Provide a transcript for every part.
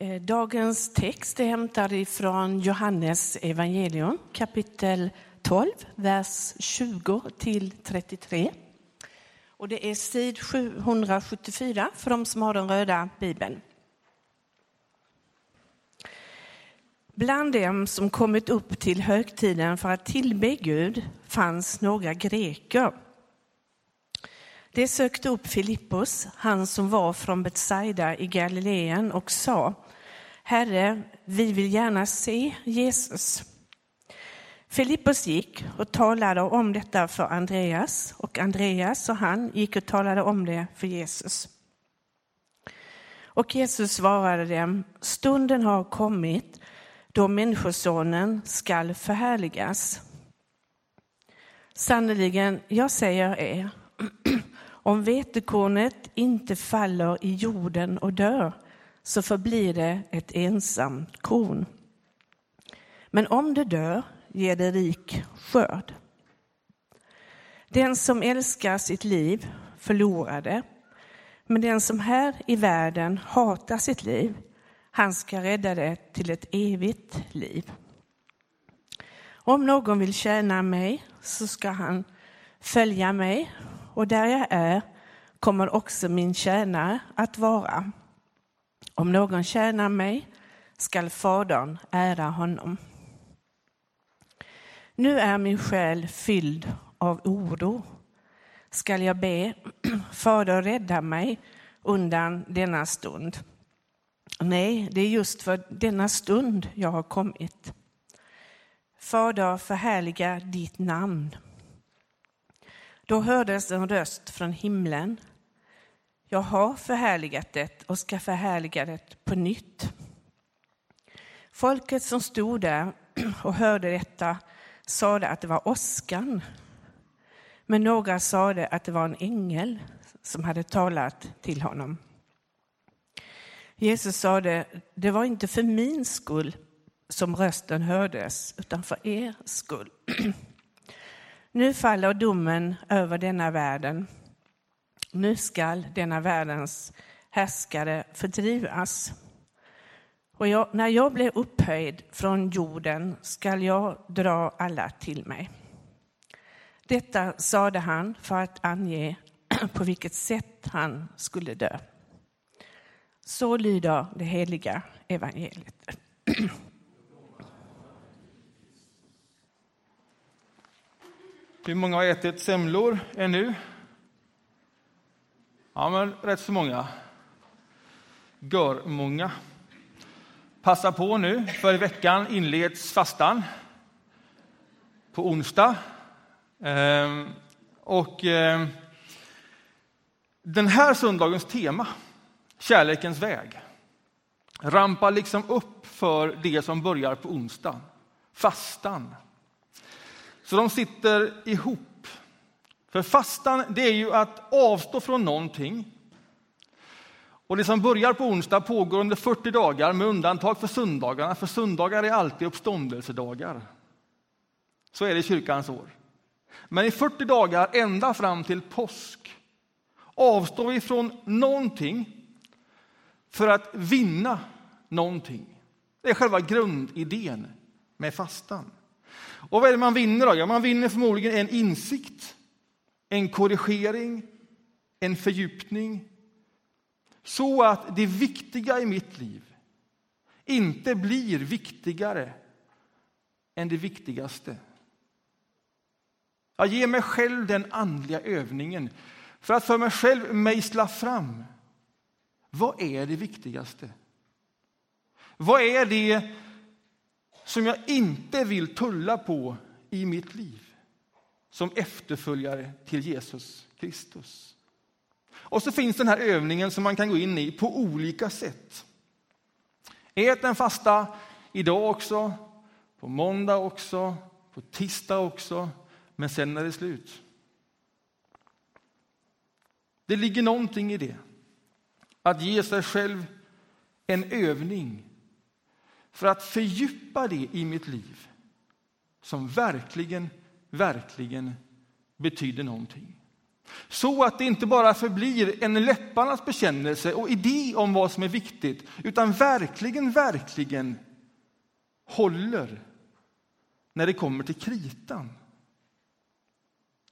Eh, dagens text är hämtad ifrån Johannes evangelium kapitel 12, vers 20 till 33. Och det är sid 774 för de som har den röda bibeln. Bland dem som kommit upp till högtiden för att tillbe Gud fanns några greker. De sökte upp Filippos, han som var från Betsaida i Galileen och sa Herre, vi vill gärna se Jesus. Filippos gick och talade om detta för Andreas och Andreas och han gick och talade om det för Jesus. Och Jesus svarade dem, stunden har kommit då Människosonen skall förhärligas. Sannerligen, jag säger er, om vetekornet inte faller i jorden och dör så förblir det ett ensamt korn. Men om det dör ger det rik skörd. Den som älskar sitt liv förlorar det, men den som här i världen hatar sitt liv, han ska rädda det till ett evigt liv. Om någon vill tjäna mig så ska han följa mig och där jag är kommer också min tjänare att vara. Om någon tjänar mig skall Fadern ära honom. Nu är min själ fylld av oro. Skall jag be Fader rädda mig undan denna stund? Nej, det är just för denna stund jag har kommit. Fader, förhärliga ditt namn. Då hördes en röst från himlen. Jag har förhärligat det och ska förhärliga det på nytt. Folket som stod där och hörde detta sade att det var åskan. Men några sade att det var en ängel som hade talat till honom. Jesus sade, det var inte för min skull som rösten hördes, utan för er skull. Nu faller domen över denna världen. Nu skall denna världens härskare fördrivas. Och jag, när jag blir upphöjd från jorden skall jag dra alla till mig. Detta sade han för att ange på vilket sätt han skulle dö. Så lyder det heliga evangeliet. Hur många har ätit semlor ännu? Ja, men rätt så många. Gör många. Passa på nu, för i veckan inleds fastan på onsdag. Ehm, och ehm, den här söndagens tema, kärlekens väg, rampar liksom upp för det som börjar på onsdag, fastan. Så de sitter ihop. För fastan, det är ju att avstå från någonting. Och det som börjar på onsdag pågår under 40 dagar med undantag för söndagarna, för söndagar är alltid uppståndelsedagar. Så är det i kyrkans år. Men i 40 dagar, ända fram till påsk, avstår vi från någonting för att vinna någonting. Det är själva grundidén med fastan. Och vad är det man vinner då? Ja, man vinner förmodligen en insikt, en korrigering, en fördjupning. Så att det viktiga i mitt liv inte blir viktigare än det viktigaste. Jag ger mig själv den andliga övningen för att för mig själv mejsla fram vad är det viktigaste. Vad är det som jag inte vill tulla på i mitt liv som efterföljare till Jesus Kristus. Och så finns den här övningen som man kan gå in i på olika sätt. Ät en fasta idag också, på måndag också, på tisdag också, men sen är det slut. Det ligger någonting i det. Att ge sig själv en övning för att fördjupa det i mitt liv som verkligen, verkligen betyder någonting. Så att det inte bara förblir en läpparnas bekännelse och idé om vad som är viktigt, utan verkligen, verkligen håller när det kommer till kritan.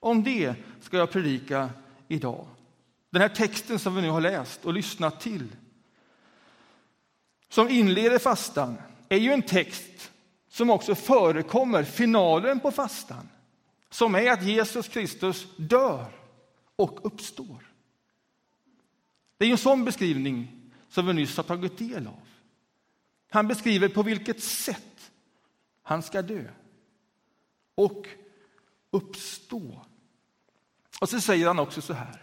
Om det ska jag predika idag. Den här texten som vi nu har läst och lyssnat till, som inleder fastan, är ju en text som också förekommer finalen på fastan, som är att Jesus Kristus dör och uppstår. Det är en sån beskrivning som vi nyss har tagit del av. Han beskriver på vilket sätt han ska dö och uppstå. Och så säger han också så här.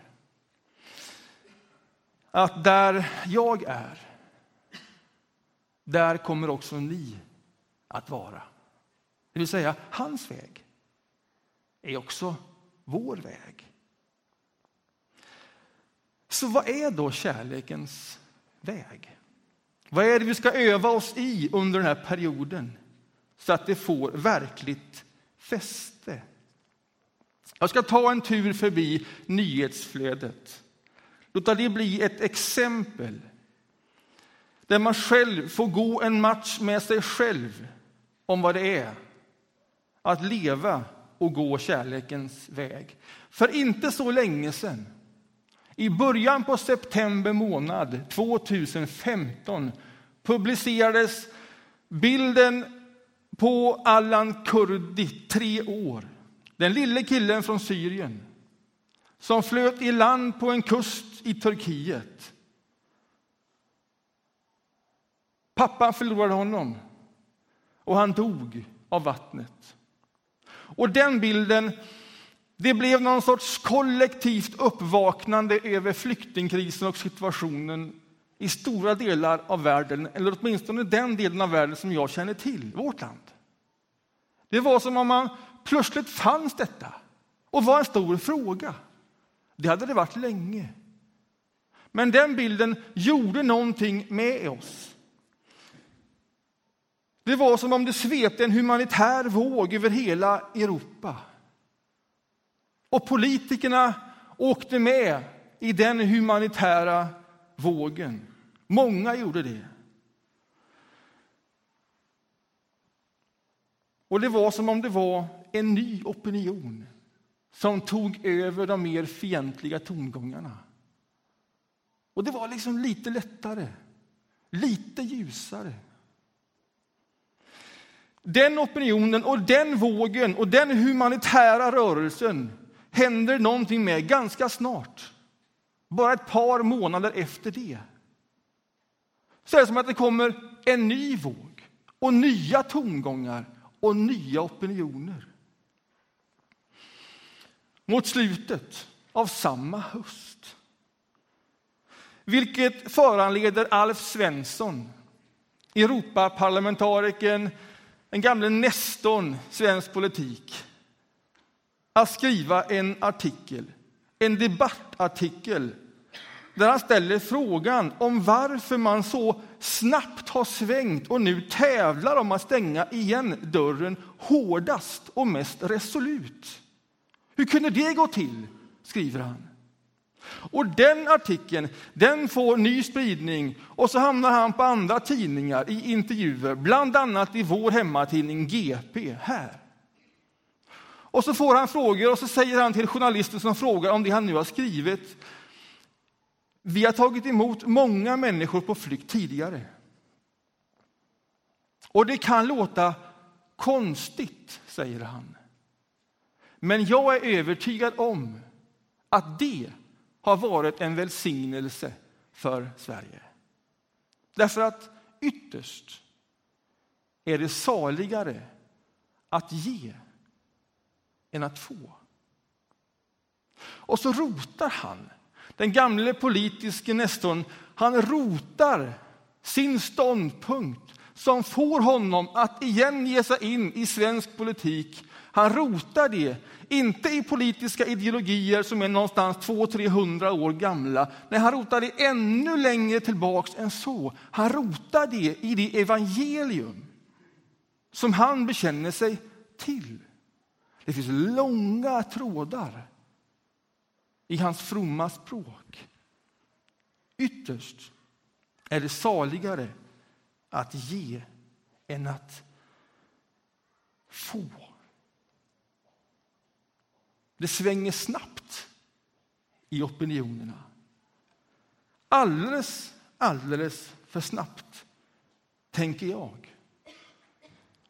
Att där jag är, där kommer också ni att vara. Det vill säga, hans väg är också vår väg. Så vad är då kärlekens väg? Vad är det vi ska öva oss i under den här perioden så att det får verkligt fäste? Jag ska ta en tur förbi nyhetsflödet. Låta det bli ett exempel där man själv får gå en match med sig själv om vad det är att leva och gå kärlekens väg. För inte så länge sedan, i början på september månad 2015 publicerades bilden på Allan Kurdi, tre år. Den lille killen från Syrien som flöt i land på en kust i Turkiet. Pappan förlorade honom och han dog av vattnet. Och den bilden det blev någon sorts kollektivt uppvaknande över flyktingkrisen och situationen i stora delar av världen, eller åtminstone den delen av världen som jag känner till, vårt land. Det var som om man plötsligt fanns detta och var en stor fråga. Det hade det varit länge. Men den bilden gjorde någonting med oss. Det var som om det svepte en humanitär våg över hela Europa. Och politikerna åkte med i den humanitära vågen. Många gjorde det. Och det var som om det var en ny opinion som tog över de mer fientliga tongångarna. Och det var liksom lite lättare, lite ljusare. Den opinionen och den vågen och den humanitära rörelsen händer någonting med ganska snart. Bara ett par månader efter det. Så är det som att det kommer en ny våg och nya tongångar och nya opinioner. Mot slutet av samma höst. Vilket föranleder Alf Svensson, Europaparlamentarikern, den gamle nestorn svensk politik, att skriva en artikel, en debattartikel där han ställer frågan om varför man så snabbt har svängt och nu tävlar om att stänga igen dörren hårdast och mest resolut. Hur kunde det gå till? skriver han. Och den artikeln den får ny spridning och så hamnar han på andra tidningar i intervjuer, bland annat i vår hemmatidning GP här. Och så får han frågor och så säger han till journalisten som frågar om det han nu har skrivit. Vi har tagit emot många människor på flykt tidigare. Och det kan låta konstigt, säger han. Men jag är övertygad om att det har varit en välsignelse för Sverige. Därför att ytterst är det saligare att ge än att få. Och så rotar han, den gamle politiske Nestorn, han rotar sin ståndpunkt som får honom att igen ge sig in i svensk politik. Han rotar det, inte i politiska ideologier som är någonstans 200-300 år gamla. Nej, han rotar det ännu längre tillbaks än så. Han rotar det i det evangelium som han bekänner sig till. Det finns långa trådar i hans fromma språk. Ytterst är det saligare att ge än att få. Det svänger snabbt i opinionerna. Alldeles, alldeles för snabbt, tänker jag.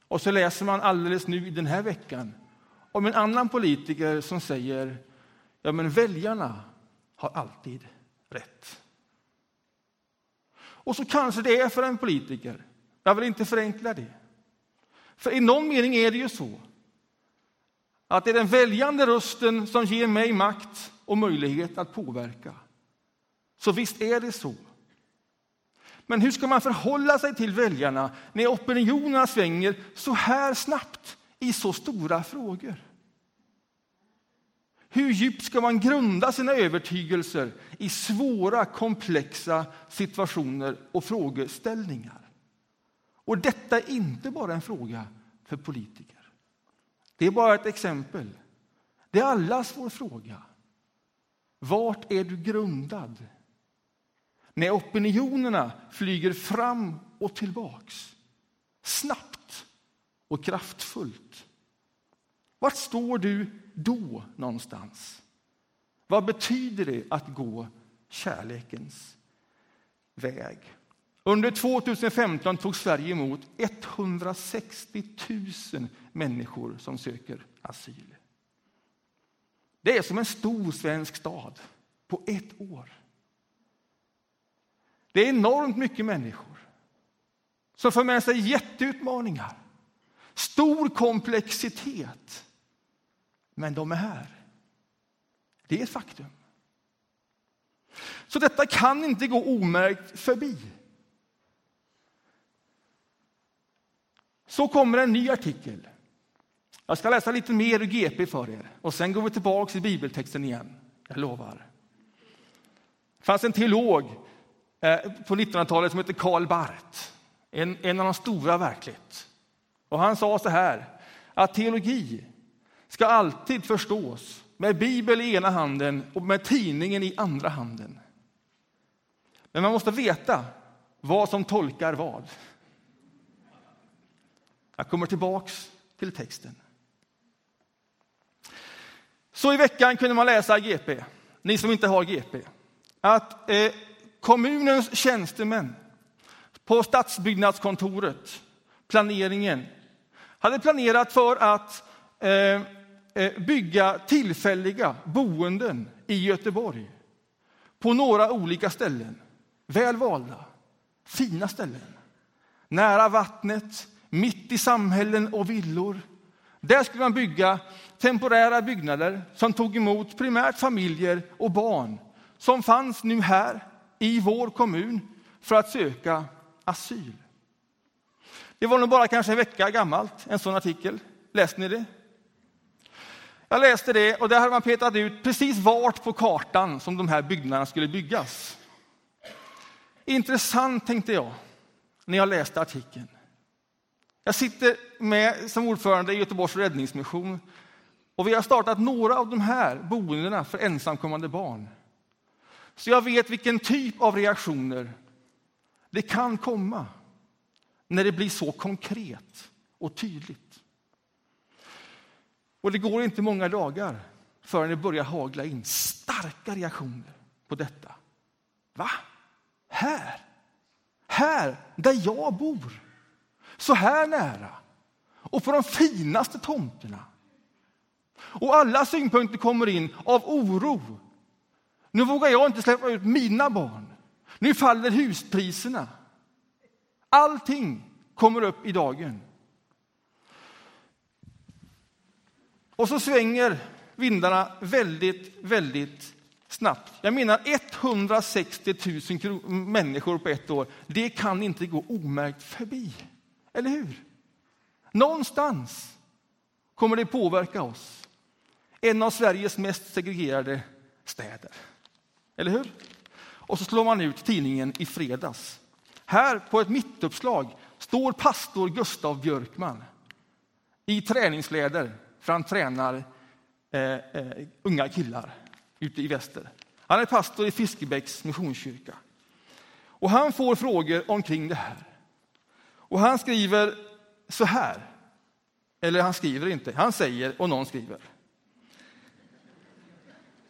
Och så läser man alldeles nu i den här veckan om en annan politiker som säger ja men väljarna har alltid rätt. Och så kanske det är för en politiker. Jag vill inte förenkla det. För i någon mening är det ju så att det är den väljande rösten som ger mig makt och möjlighet att påverka. Så visst är det så. Men hur ska man förhålla sig till väljarna när opinionerna svänger så här snabbt i så stora frågor? Hur djupt ska man grunda sina övertygelser i svåra, komplexa situationer och frågeställningar? Och detta är inte bara en fråga för politiker. Det är bara ett exempel. Det är allas vår fråga. Vart är du grundad? När opinionerna flyger fram och tillbaks, snabbt och kraftfullt. Vart står du då någonstans? Vad betyder det att gå kärlekens väg? Under 2015 tog Sverige emot 160 000 människor som söker asyl. Det är som en stor svensk stad på ett år. Det är enormt mycket människor som för med sig jätteutmaningar, stor komplexitet. Men de är här. Det är ett faktum. Så detta kan inte gå omärkt förbi. Så kommer en ny artikel. Jag ska läsa lite mer ur GP för er och sen går vi tillbaka till bibeltexten igen. Jag lovar. Det fanns en teolog eh, på 1900-talet som hette Karl Barth. En, en av de stora verkligt. Och han sa så här att teologi ska alltid förstås med Bibel i ena handen och med tidningen i andra handen. Men man måste veta vad som tolkar vad. Jag kommer tillbaks till texten. Så i veckan kunde man läsa i GP, ni som inte har GP, att eh, kommunens tjänstemän på stadsbyggnadskontoret, planeringen, hade planerat för att eh, eh bygga tillfälliga boenden i Göteborg på några olika ställen. Väl valda, fina ställen. Nära vattnet, mitt i samhällen och villor. Där skulle man bygga temporära byggnader som tog emot primärt familjer och barn som fanns nu här i vår kommun för att söka asyl. Det var nog bara kanske en vecka gammalt, en sån artikel. Läste ni det? Jag läste det och där hade man petat ut precis vart på kartan som de här byggnaderna skulle byggas. Intressant tänkte jag när jag läste artikeln. Jag sitter med som ordförande i Göteborgs räddningsmission och vi har startat några av de här boendena för ensamkommande barn. Så jag vet vilken typ av reaktioner det kan komma när det blir så konkret och tydligt. Och det går inte många dagar förrän det börjar hagla in starka reaktioner på detta. Va? Här? Här, där jag bor? Så här nära? Och på de finaste tomterna? Och alla synpunkter kommer in av oro. Nu vågar jag inte släppa ut mina barn. Nu faller huspriserna. Allting kommer upp i dagen. Och så svänger vindarna väldigt, väldigt snabbt. Jag menar 160 000 människor på ett år. Det kan inte gå omärkt förbi. Eller hur? Någonstans kommer det påverka oss. En av Sveriges mest segregerade städer. Eller hur? Och så slår man ut tidningen i fredags. Här på ett mittuppslag står pastor Gustav Björkman i träningsläder för han tränar eh, eh, unga killar ute i väster. Han är pastor i Fiskebäcks missionskyrka. Och han får frågor omkring det här. Och han skriver så här. Eller han skriver inte, han säger och någon skriver.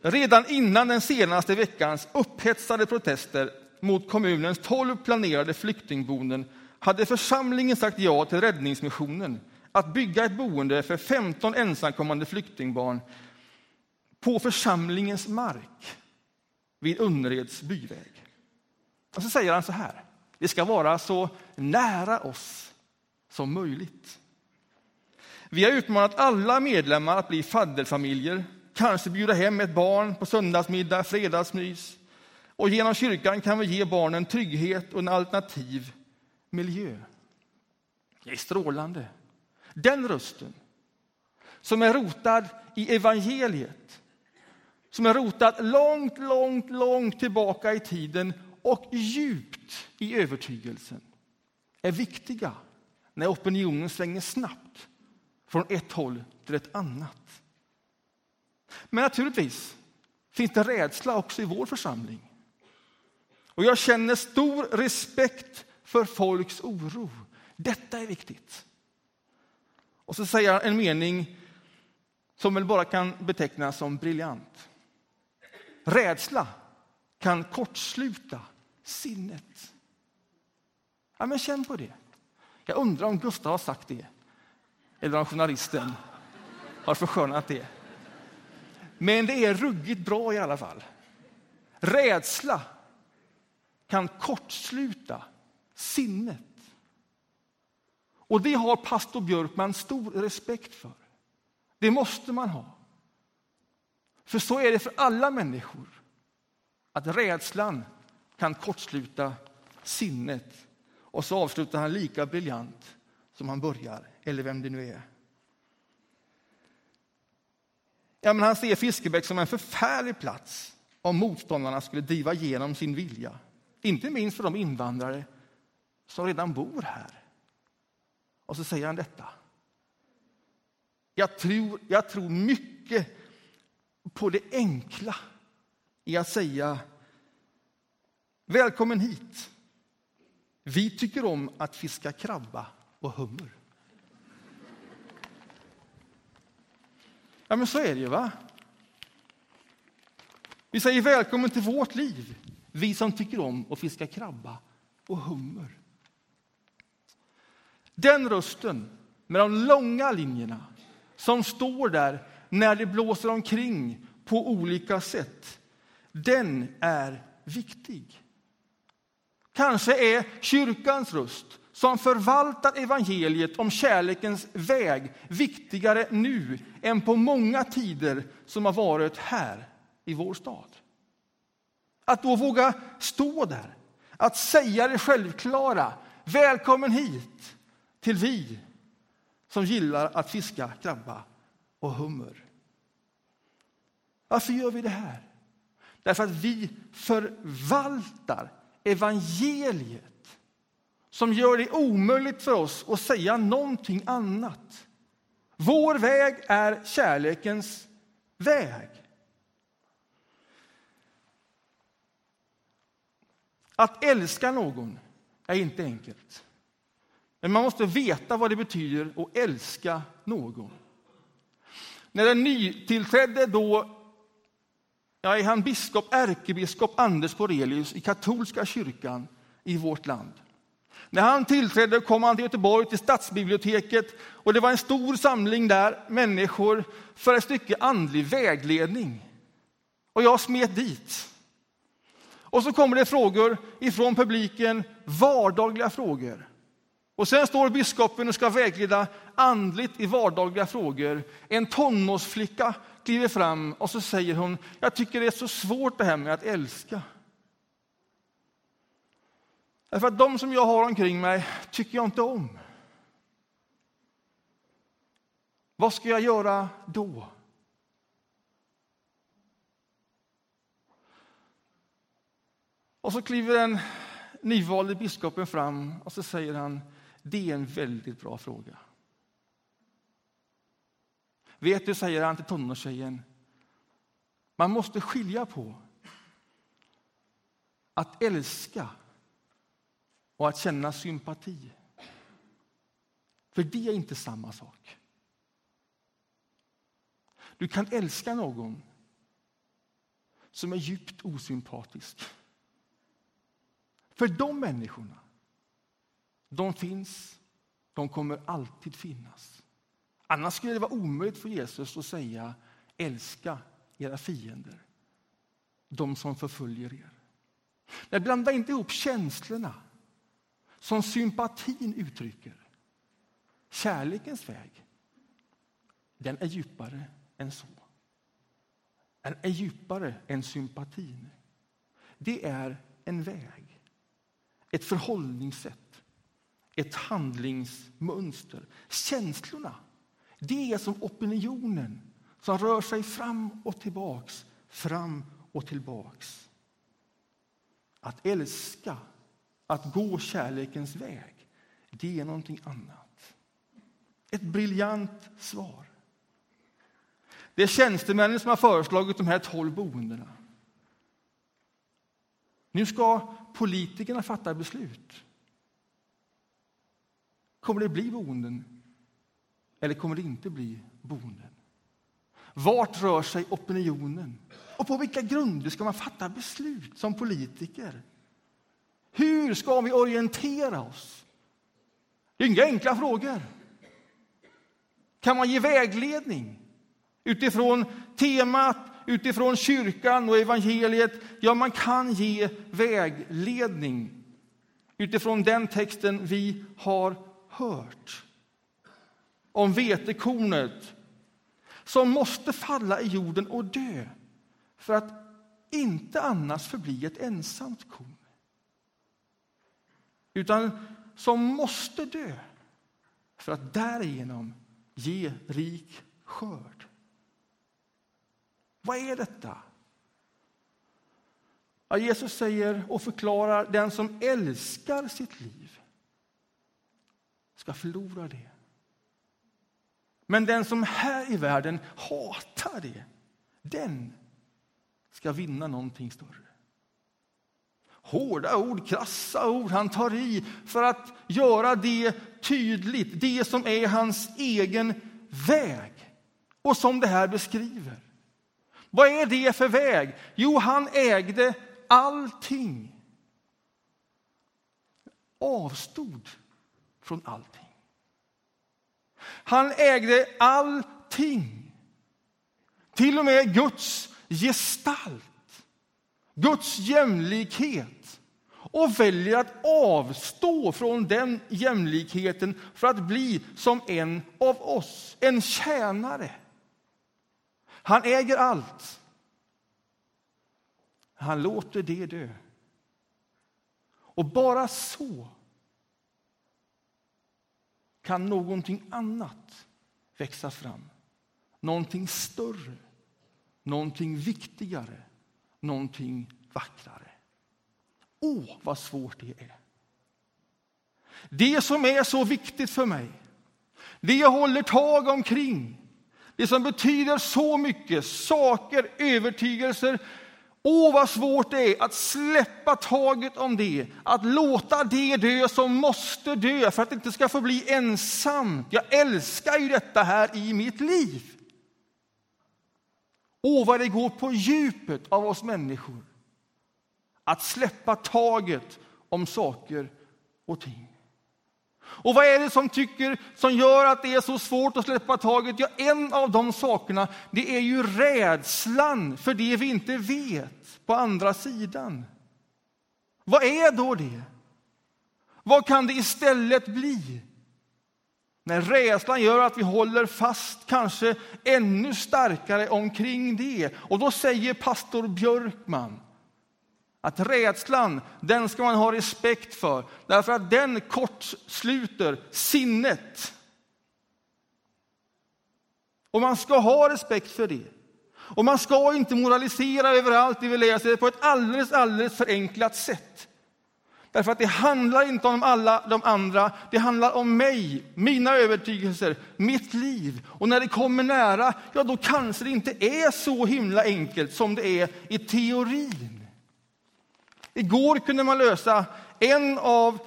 Redan innan den senaste veckans upphetsade protester mot kommunens tolv planerade flyktingboenden hade församlingen sagt ja till Räddningsmissionen att bygga ett boende för 15 ensamkommande flyktingbarn på församlingens mark vid Unnereds byväg. Och så säger han så här. Det ska vara så nära oss som möjligt. Vi har utmanat alla medlemmar att bli fadderfamiljer, kanske bjuda hem ett barn på söndagsmiddag, fredagsmys. Och genom kyrkan kan vi ge barnen trygghet och en alternativ miljö. Det är strålande. Den rösten som är rotad i evangeliet, som är rotad långt, långt, långt tillbaka i tiden och djupt i övertygelsen, är viktiga när opinionen svänger snabbt från ett håll till ett annat. Men naturligtvis finns det rädsla också i vår församling. Och jag känner stor respekt för folks oro. Detta är viktigt. Och så säger han en mening som väl bara kan betecknas som briljant. Rädsla kan kortsluta sinnet. Ja, men känn på det. Jag undrar om Gustav har sagt det. Eller om journalisten har förskönat det. Men det är ruggigt bra i alla fall. Rädsla kan kortsluta sinnet. Och det har pastor Björkman stor respekt för. Det måste man ha. För så är det för alla människor. Att rädslan kan kortsluta sinnet. Och så avslutar han lika briljant som han börjar, eller vem det nu är. Ja, men han ser Fiskebäck som en förfärlig plats om motståndarna skulle driva igenom sin vilja. Inte minst för de invandrare som redan bor här. Och så säger han detta. Jag tror, jag tror mycket på det enkla i att säga Välkommen hit. Vi tycker om att fiska krabba och hummer. Ja, men så är det ju, va? Vi säger välkommen till vårt liv, vi som tycker om att fiska krabba och hummer. Den rösten med de långa linjerna som står där när det blåser omkring på olika sätt, den är viktig. Kanske är kyrkans röst som förvaltar evangeliet om kärlekens väg viktigare nu än på många tider som har varit här i vår stad. Att då våga stå där, att säga det självklara. Välkommen hit till vi som gillar att fiska krabba och hummer. Varför gör vi det här? Därför att vi förvaltar evangeliet som gör det omöjligt för oss att säga någonting annat. Vår väg är kärlekens väg. Att älska någon är inte enkelt. Men man måste veta vad det betyder att älska någon. När den nytillträdde då ja, är han biskop, ärkebiskop Anders Borelius i katolska kyrkan i vårt land. När han tillträdde kom han till Göteborg, till stadsbiblioteket och det var en stor samling där, människor, för ett stycke andlig vägledning. Och jag smet dit. Och så kommer det frågor ifrån publiken, vardagliga frågor. Och sen står biskopen och ska vägleda andligt i vardagliga frågor. En tonårsflicka kliver fram och så säger hon, jag tycker det är så svårt det här med att älska. Därför att de som jag har omkring mig tycker jag inte om. Vad ska jag göra då? Och så kliver den nyvalde biskopen fram och så säger han, det är en väldigt bra fråga. Vet du, säger han till tonårstjejen, Man måste skilja på att älska och att känna sympati. För det är inte samma sak. Du kan älska någon som är djupt osympatisk. För de människorna, de finns, de kommer alltid finnas. Annars skulle det vara omöjligt för Jesus att säga älska era fiender, de som förföljer er. Men blanda inte ihop känslorna som sympatin uttrycker. Kärlekens väg, den är djupare än så. Den är djupare än sympatin. Det är en väg, ett förhållningssätt, ett handlingsmönster. Känslorna, det är som opinionen som rör sig fram och tillbaks, fram och tillbaks. Att älska, att gå kärlekens väg, det är någonting annat. Ett briljant svar. Det är tjänstemännen som har föreslagit de här tolv boendena. Nu ska politikerna fatta beslut. Kommer det bli boenden eller kommer det inte bli boenden? Vart rör sig opinionen? Och på vilka grunder ska man fatta beslut som politiker? Hur ska vi orientera oss? Det är inga enkla frågor. Kan man ge vägledning utifrån temat, utifrån kyrkan och evangeliet? Ja, man kan ge vägledning utifrån den texten vi har hört. Om vetekornet som måste falla i jorden och dö för att inte annars förbli ett ensamt korn. Utan som måste dö för att därigenom ge rik skörd. Vad är detta? Ja, Jesus säger och förklarar den som älskar sitt liv ska förlora det. Men den som här i världen hatar det, den ska vinna någonting större. Hårda ord, krassa ord, han tar i för att göra det tydligt, det som är hans egen väg och som det här beskriver. Vad är det för väg? Jo, han ägde allting. Avstod från allting. Han ägde allting. Till och med Guds gestalt, Guds jämlikhet och väljer att avstå från den jämlikheten för att bli som en av oss, en tjänare. Han äger allt. Han låter det dö. Och bara så kan någonting annat växa fram. Någonting större, någonting viktigare, någonting vackrare. Åh, vad svårt det är. Det som är så viktigt för mig, det jag håller tag omkring, det som betyder så mycket, saker, övertygelser, Åh, vad svårt det är att släppa taget om det, att låta det dö som måste dö för att det inte ska få bli ensamt. Jag älskar ju detta här i mitt liv. Åh, vad det går på djupet av oss människor. Att släppa taget om saker och ting. Och vad är det som, tycker, som gör att det är så svårt att släppa taget? Ja, en av de sakerna det är ju rädslan för det vi inte vet på andra sidan. Vad är då det? Vad kan det istället bli? När rädslan gör att vi håller fast, kanske ännu starkare omkring det. Och då säger pastor Björkman att rädslan, den ska man ha respekt för, därför att den kortsluter sinnet. Och man ska ha respekt för det. Och man ska inte moralisera över allt det vi läser på ett alldeles, alldeles förenklat sätt. Därför att det handlar inte om alla de andra, det handlar om mig, mina övertygelser, mitt liv. Och när det kommer nära, ja då kanske det inte är så himla enkelt som det är i teorin. Igår kunde man lösa en av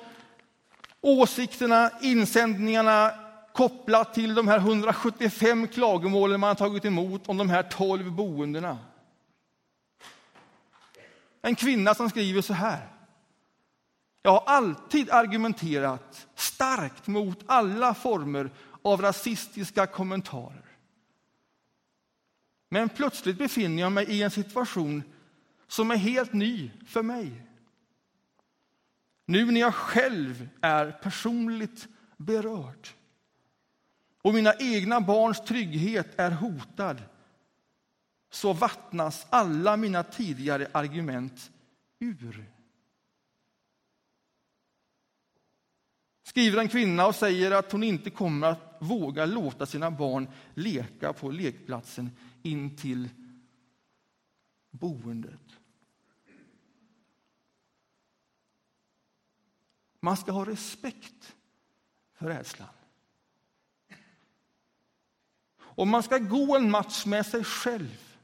åsikterna, insändningarna kopplat till de här 175 klagomålen man har tagit emot om de här 12 boendena. En kvinna som skriver så här. Jag har alltid argumenterat starkt mot alla former av rasistiska kommentarer. Men plötsligt befinner jag mig i en situation som är helt ny för mig. Nu när jag själv är personligt berörd och mina egna barns trygghet är hotad så vattnas alla mina tidigare argument ur. Skriver en kvinna och säger att hon inte kommer att våga låta sina barn leka på lekplatsen in till boendet. Man ska ha respekt för rädslan. Och man ska gå en match med sig själv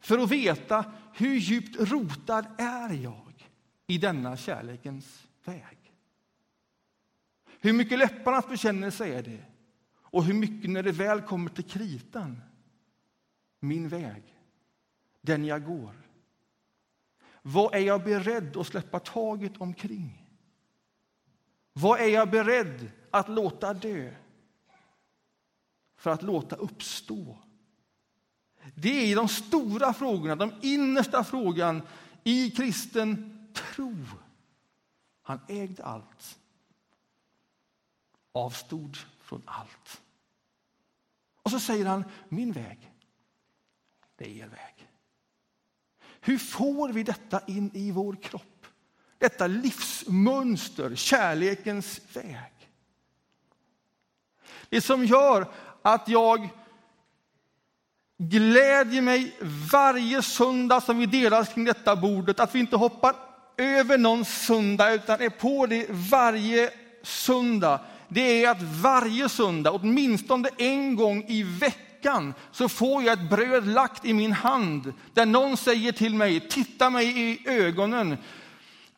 för att veta hur djupt rotad är jag i denna kärlekens väg. Hur mycket läpparnas bekännelse är det? Och hur mycket när det väl kommer till kritan? Min väg, den jag går. Vad är jag beredd att släppa taget omkring? Vad är jag beredd att låta dö för att låta uppstå? Det är de stora frågorna, de innersta frågan i kristen tro. Han ägde allt, avstod från allt. Och så säger han, min väg, det är er väg. Hur får vi detta in i vår kropp? detta livsmönster, kärlekens väg. Det som gör att jag glädjer mig varje söndag som vi delas kring detta bordet, att vi inte hoppar över någon söndag utan är på det varje söndag. Det är att varje söndag, åtminstone en gång i veckan, så får jag ett bröd lagt i min hand där någon säger till mig, titta mig i ögonen,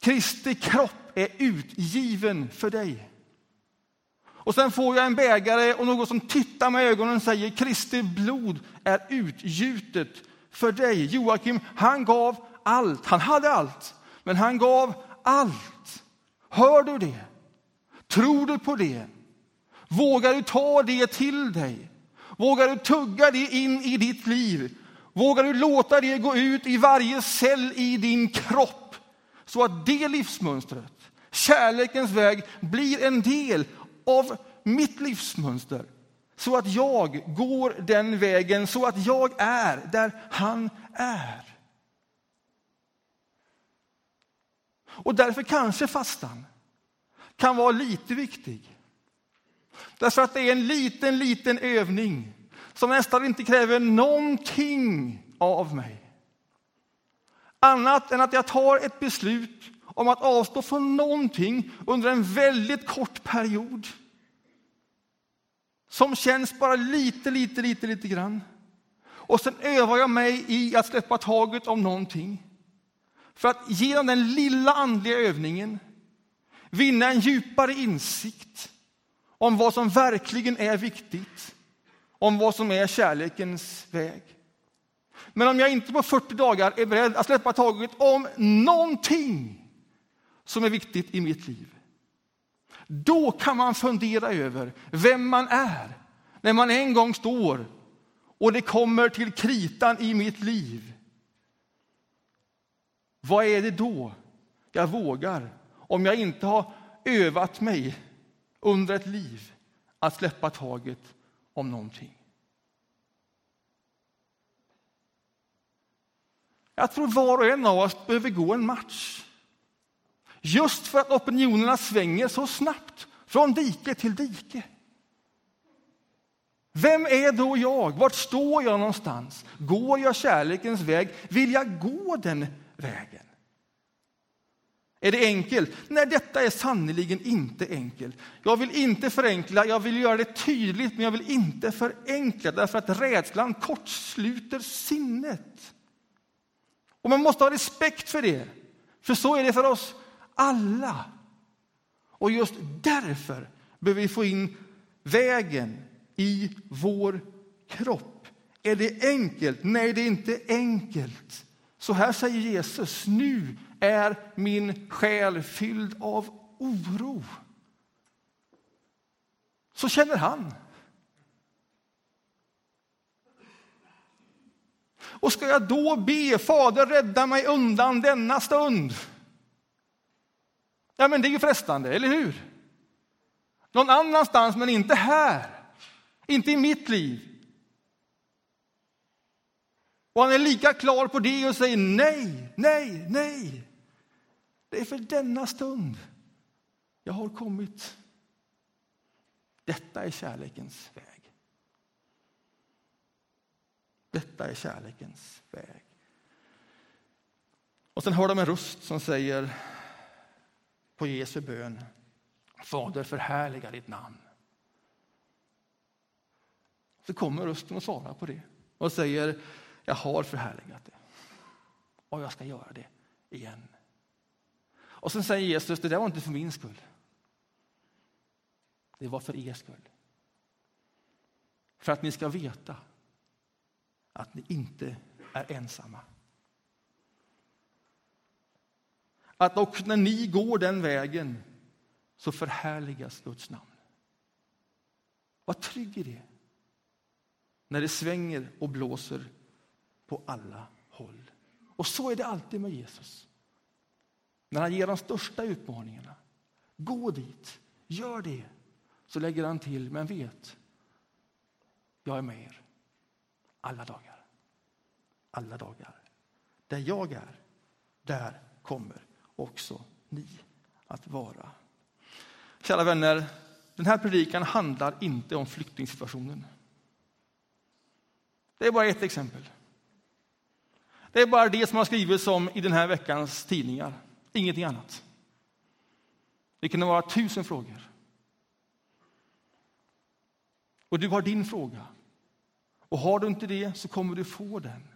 Kristi kropp är utgiven för dig. Och sen får jag en bägare och någon som tittar mig i ögonen och säger Kristi blod är utgjutet för dig. Joakim, han gav allt. Han hade allt, men han gav allt. Hör du det? Tror du på det? Vågar du ta det till dig? Vågar du tugga det in i ditt liv? Vågar du låta det gå ut i varje cell i din kropp? Så att det livsmönstret, kärlekens väg, blir en del av mitt livsmönster. Så att jag går den vägen, så att jag är där han är. Och därför kanske fastan kan vara lite viktig. Därför att det är en liten, liten övning som nästan inte kräver någonting av mig. Annat än att jag tar ett beslut om att avstå från någonting under en väldigt kort period. Som känns bara lite, lite, lite, lite grann. Och sen övar jag mig i att släppa taget om någonting. För att genom den lilla andliga övningen vinna en djupare insikt om vad som verkligen är viktigt, om vad som är kärlekens väg. Men om jag inte på 40 dagar är beredd att släppa taget om någonting som är viktigt i mitt liv, då kan man fundera över vem man är när man en gång står och det kommer till kritan i mitt liv. Vad är det då jag vågar om jag inte har övat mig under ett liv att släppa taget om någonting? Jag tror var och en av oss behöver gå en match. Just för att opinionerna svänger så snabbt från dike till dike. Vem är då jag? Vart står jag någonstans? Går jag kärlekens väg? Vill jag gå den vägen? Är det enkelt? Nej, detta är sannerligen inte enkelt. Jag vill inte förenkla, jag vill göra det tydligt, men jag vill inte förenkla därför att rädslan kortsluter sinnet. Och man måste ha respekt för det, för så är det för oss alla. Och just därför behöver vi få in vägen i vår kropp. Är det enkelt? Nej, det är inte enkelt. Så här säger Jesus, nu är min själ fylld av oro. Så känner han. Och ska jag då be Fader rädda mig undan denna stund? Ja, men det är ju frestande, eller hur? Någon annanstans, men inte här. Inte i mitt liv. Och han är lika klar på det och säger nej, nej, nej. Det är för denna stund jag har kommit. Detta är kärlekens väg. Detta är kärlekens väg. Och sen hör de en röst som säger på Jesu bön. Fader, förhärliga ditt namn. Så kommer rösten och svarar på det och säger, jag har förhärligat det och jag ska göra det igen. Och sen säger Jesus, det där var inte för min skull. Det var för er skull. För att ni ska veta att ni inte är ensamma. Att också när ni går den vägen så förhärligas Guds namn. Var trygg i det. När det svänger och blåser på alla håll. Och så är det alltid med Jesus. När han ger de största utmaningarna. Gå dit, gör det. Så lägger han till, men vet, jag är med er alla dagar. Alla dagar. Där jag är, där kommer också ni att vara. Kära vänner, den här predikan handlar inte om flyktingsituationen. Det är bara ett exempel. Det är bara det som har skrivits om i den här veckans tidningar, ingenting annat. Det kunde vara tusen frågor. Och du har din fråga. Och har du inte det så kommer du få den.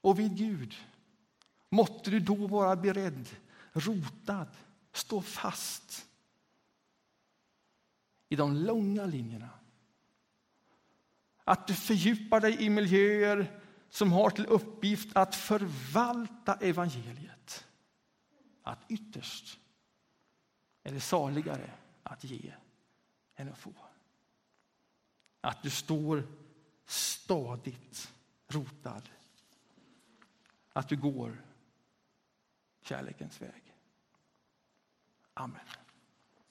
Och vid Gud måtte du då vara beredd, rotad, stå fast i de långa linjerna. Att du fördjupar dig i miljöer som har till uppgift att förvalta evangeliet. Att ytterst är det saligare att ge än att få. Att du står stadigt rotad. Att du går kärlekens väg. Amen.